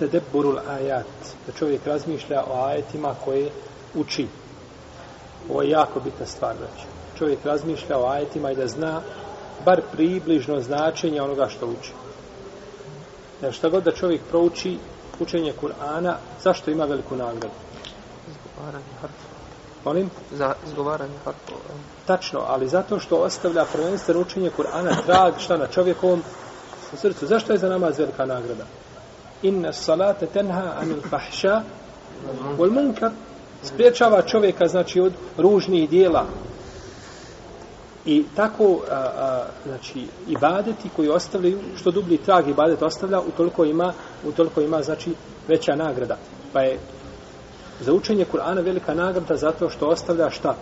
Tedeburul ajat. Da čovjek razmišlja o ajetima koje uči. Ovo je jako bitna stvar. Znači. Čovjek razmišlja o ajetima i da zna bar približno značenje onoga što uči. Znači šta god da čovjek prouči učenje Kur'ana, zašto ima veliku nagradu? Izgovaranje harfova. Molim? Za izgovaranje harfova. Tačno, ali zato što ostavlja prvenstveno učenje Kur'ana trag šta na čovjekovom srcu. Zašto je za namaz velika nagrada? Inna salata tenha anil fahša wal munkar. Spriječava čovjeka znači od ružnih dijela. I tako a, a, znači ibadeti koji ostavljaju što dublji trag ibadet ostavlja utoliko ima utoliko ima znači veća nagrada. Pa je za učenje Kur'ana velika nagrada zato što ostavlja šta?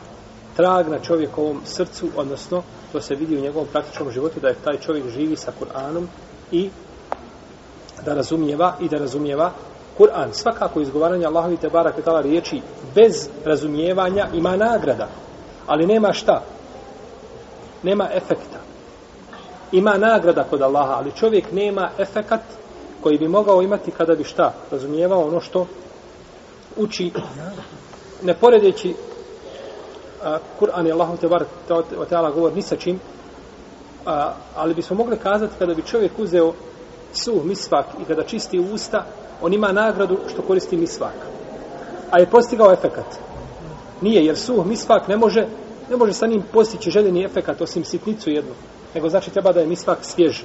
Trag na čovjekovom srcu odnosno to se vidi u njegovom praktičnom životu da je taj čovjek živi sa Kur'anom i da razumijeva i da razumijeva Kur'an. Svakako izgovaranje Allahovi te barak tala riječi bez razumijevanja ima nagrada. Ali nema šta? Nema efekta. Ima nagrada kod Allaha, ali čovjek nema efekat koji bi mogao imati kada bi šta? Razumijevao ono što uči ne poredeći Kur'an i Allahu te barak tala govor ni sa čim a, ali bismo mogli kazati kada bi čovjek uzeo suh misvak i kada čisti usta, on ima nagradu što koristi misvak. A je postigao efekat. Nije, jer suh misvak ne može, ne može sa njim postići željeni efekat osim sitnicu jednu. Nego znači treba da je misvak svjež.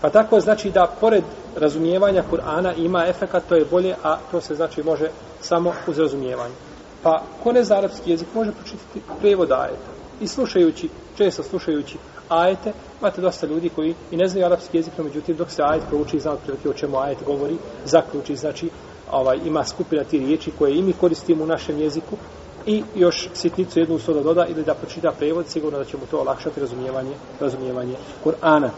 Pa tako znači da pored razumijevanja Kur'ana ima efekat, to je bolje, a to se znači može samo uz razumijevanje. Pa ko ne zna arapski jezik može pročitati prevod ajeta. I slušajući, često slušajući ajete, imate dosta ljudi koji i ne znaju arapski jezik, no međutim dok se ajet prouči i zna otprilike o čemu ajet govori, zaključi, znači ovaj, ima skupina ti riječi koje i mi koristimo u našem jeziku i još sitnicu jednu usto da doda ili da pročita prevod, sigurno da će mu to olakšati razumijevanje, razumijevanje Kur'ana.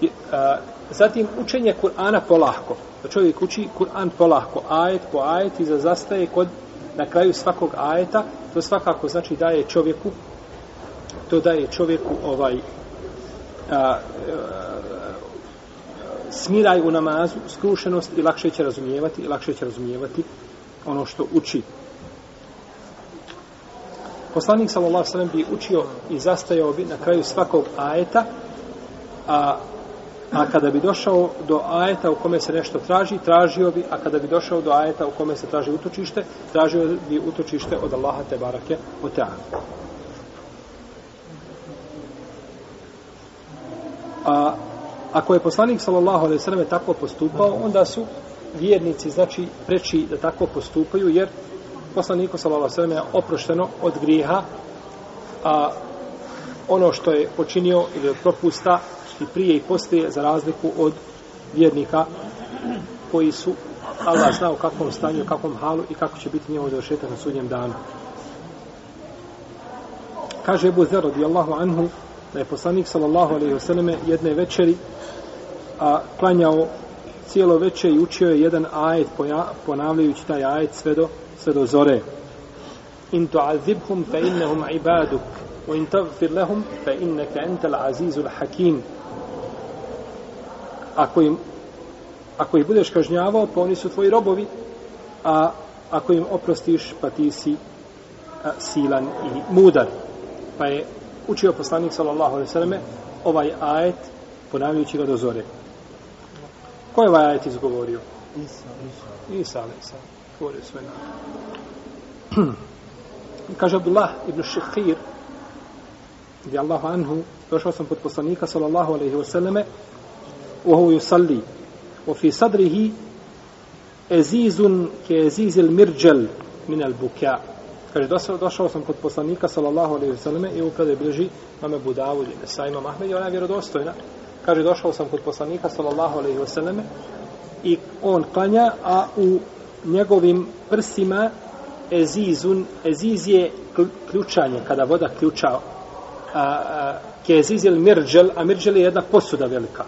I, a, zatim učenje Kur'ana polahko. Da čovjek uči Kur'an polahko, ajet po ajet i za zastaje kod na kraju svakog ajeta, to svakako znači daje čovjeku to daje čovjeku ovaj a, a, smiraj u namazu, skrušenost i lakše će razumijevati i lakše će razumijevati ono što uči. Poslanik sallallahu alejhi bi učio i zastajao bi na kraju svakog ajeta, a a kada bi došao do ajeta u kome se nešto traži, tražio bi, a kada bi došao do ajeta u kome se traži utočište, tražio bi utočište od Allaha te barake o teanu. A ako je poslanik sallallahu alejhi ve selleme tako postupao, onda su vjernici znači preči da tako postupaju jer poslaniku sallallahu alejhi ve selleme je oprošteno od grijeha a ono što je počinio ili od propusta i prije i poslije za razliku od vjernika koji su Allah zna u kakvom stanju, u kakvom halu i kako će biti njegov završetak na sudnjem danu. Kaže Ebu Zer radijallahu anhu da je poslanik sallallahu alejhi ve selleme jedne večeri a klanjao cijelo večer i učio je jedan ajet ponavljajući taj ajet sve do, sve do zore. In tu'azibhum fa innahum ibaduk wa in taghfir lahum fa innaka antal azizul hakim. Ako im ako ih budeš kažnjavao, pa oni su tvoji robovi, a ako im oprostiš, pa ti si a, silan i mudar. Pa je učio poslanik sallallahu alejhi ve selleme ovaj ajet ponavljajući ga do zore. Ko je ovaj ajet izgovorio? Isa, Isa. Isa, Isa. Govorio sve na. Kaže Abdullah ibn Šikhir, gdje Allahu anhu, došao sam pod poslanika sallallahu alejhi ve selleme, u ovu yusalli, u fi sadrihi ezizun ke ezizil Kaže, došao, došao sam kod poslanika, sallallahu alaihi wa sallam, i upravo je bliži mame Budavu, ili sa imam Ahmed, i ona je vjerodostojna. Kaže, došao sam kod poslanika, sallallahu alaihi wa sallam, i on klanja, a u njegovim prsima ezizun, eziz je ključanje, kada voda ključa, a, a, ke je mirđel, a mirđel je jedna posuda velika.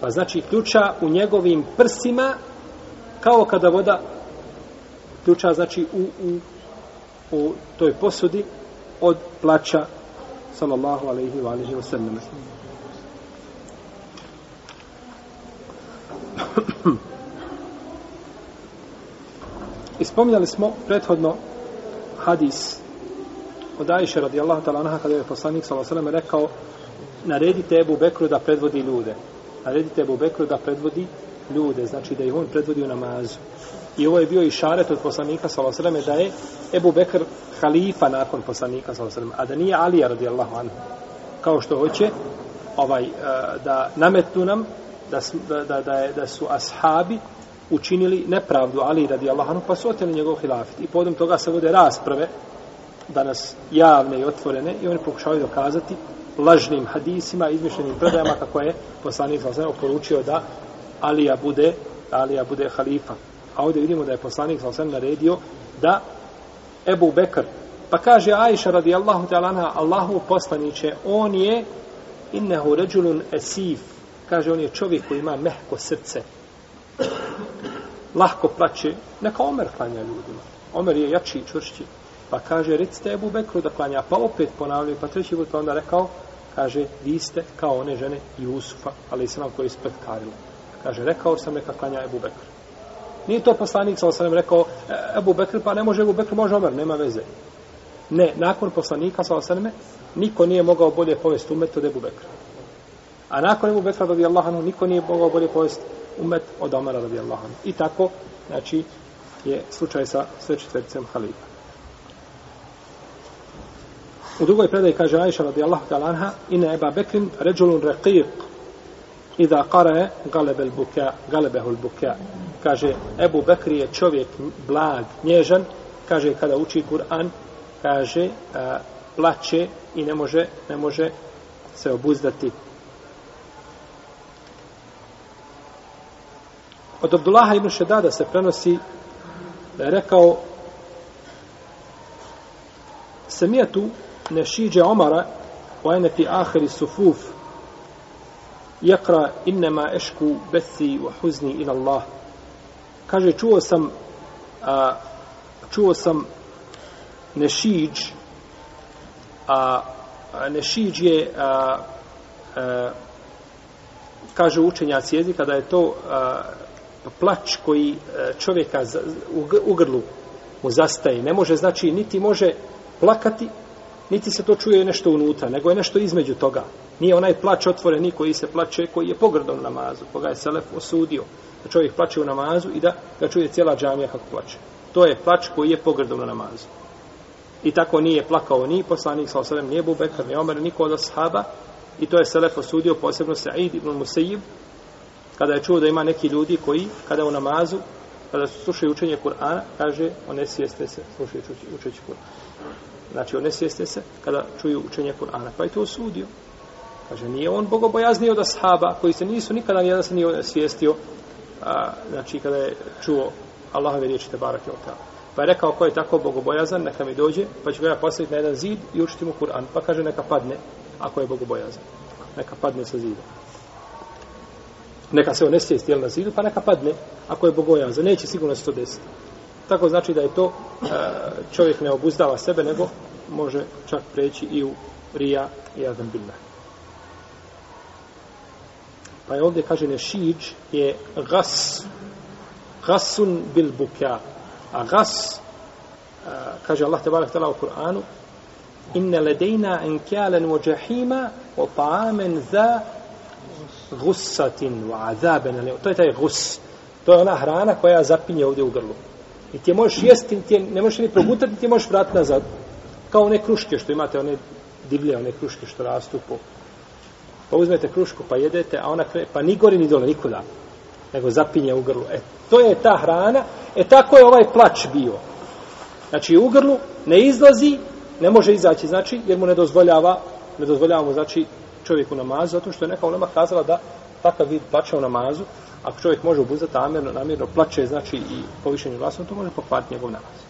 Pa znači, ključa u njegovim prsima, kao kada voda ključa, znači, u, u u toj posudi od plaća sallallahu alaihi wa alaihi wa sallam. Ispominjali smo prethodno hadis od Ajše radijallahu ta'ala anha kada je poslanik sallallahu alaihi wa sellem rekao naredite Ebu Bekru da predvodi ljude. Naredite Ebu Bekru da predvodi ljude, znači da ih on predvodi u namazu. I ovo je bio i šaret od poslanika s.a.v. alejhi ve sellem da je Ebu Bekr halifa nakon poslanika s.a.v. alejhi ve sellem, a da nije Alija radijallahu anhu. Kao što hoće ovaj eh, da nametnu nam da, su- da, da, da, je, da su ashabi učinili nepravdu Ali radijallahu anhu pa su oteli njegov hilafit. I podom toga se vode rasprave danas javne i otvorene i oni pokušavaju dokazati lažnim hadisima, izmišljenim predajama kako je poslanik sa oporučio poručio da Alija bude Alija bude halifa. A ovdje vidimo da je poslanik sallallahu alejhi ve naredio da Ebu Bekr pa kaže Ajša radijallahu ta'ala anha Allahu poslaniće on je innehu ređulun esif. Kaže on je čovjek koji ima mehko srce. Lahko plaće neka Omer klanja ljudima. Omer je jači i čvršći. Pa kaže recite Ebu Bekru da klanja. Pa opet ponavljaju pa treći put pa onda rekao kaže vi ste kao one žene Jusufa ali se nam koji je kaže rekao sam neka klanja Ebu Bekr. Nije to poslanik sa sam rekao e, Ebu Bekr pa ne može Ebu Bekr može Omer nema veze. Ne nakon poslanika sa osaneme niko nije mogao bolje povesti umet od Ebu Bekra. A nakon Ebu Bekra radijallahu anhu niko nije mogao bolje povesti umet od Omara radijallahu anhu. I tako znači je slučaj sa sve četvrcem halifa. U drugoj predaji kaže Aisha radijallahu ta'ala anha inna Eba Bekrin ređulun raqiq. Iza kare galebel buka, galebehul buka. Kaže, Ebu Bekri je čovjek blag, nježan. Kaže, kada uči Kur'an, kaže, a, plaće i ne može, ne može se obuzdati. Od Abdullaha ibn Šedada se prenosi da je rekao Samijetu nešiđe Omara u ene fi ahiri sufuf jekra innema ešku besi vahuzni ila Allah. Kaže, čuo sam a, čuo sam nešiđ a, a nešiđ je a, a, kaže učenjac jezika da je to a, plač koji e, čovjeka u, u grlu mu zastaje. Ne može, znači, niti može plakati, niti se to čuje nešto unutra, nego je nešto između toga. Nije onaj plač otvoreni koji se plače, koji je pogrdan u namazu, koga je Selef osudio. Da čovjek plače u namazu i da ga čuje cijela džamija kako plače. To je plač koji je pogrdan u namazu. I tako nije plakao ni poslanik, sa osadem, nije Bubekar, ni Omer, niko od ashaba. I to je Selef osudio, posebno Sa'id ibn Musejib, kada je čuo da ima neki ljudi koji, kada u namazu, kada slušaju učenje Kur'ana, kaže, onesijeste se, slušajući učeći Kur'an. Znači, onesijeste se kada čuju učenje Kur'ana. Pa je to osudio. Kaže, nije on bogobojazniji od ashaba, koji se nisu nikada nijedan se nije svijestio, a, znači, kada je čuo Allahove riječi te barake otala. Pa je rekao, ko je tako bogobojazan, neka mi dođe, pa ću ga ja postaviti na jedan zid i učiti mu Kur'an. Pa kaže, neka padne, ako je bogobojazan. Neka padne sa zida. Neka se onesvijesti jel na zidu, pa neka padne, ako je bogobojazan. Neće sigurno se to desiti. Tako znači da je to čovjek ne obuzdava sebe, nego može čak preći i u rija i adam billah. Pa je ovdje kaže nešiđ je gas, gasun bil buka. A gas, a, kaže Allah te barak tala u Kur'anu, inne ledejna enkjalen wa džahima wa ta'amen za gussatin wa azaben. To je taj gus. To je ona hrana koja zapinje ovdje u grlu. I ti je možeš jesti, ti je, ne možeš ni progutati, ti je možeš vratiti nazad. Kao one kruške što imate, one divlje, one kruške što rastu po... Pa uzmete krušku, pa jedete, a ona kre, pa ni gori ni dole, nikuda. Nego zapinje u grlu. E, to je ta hrana. E, tako je ovaj plač bio. Znači, u grlu ne izlazi, ne može izaći, znači, jer mu ne dozvoljava, ne dozvoljava mu, znači, čovjeku namazu, zato što je neka ulema kazala da takav vid plaća u namazu, ako čovjek može obuzati namjerno, namjerno plaće, znači i povišenju glasom, to može pokvariti njegov namaz.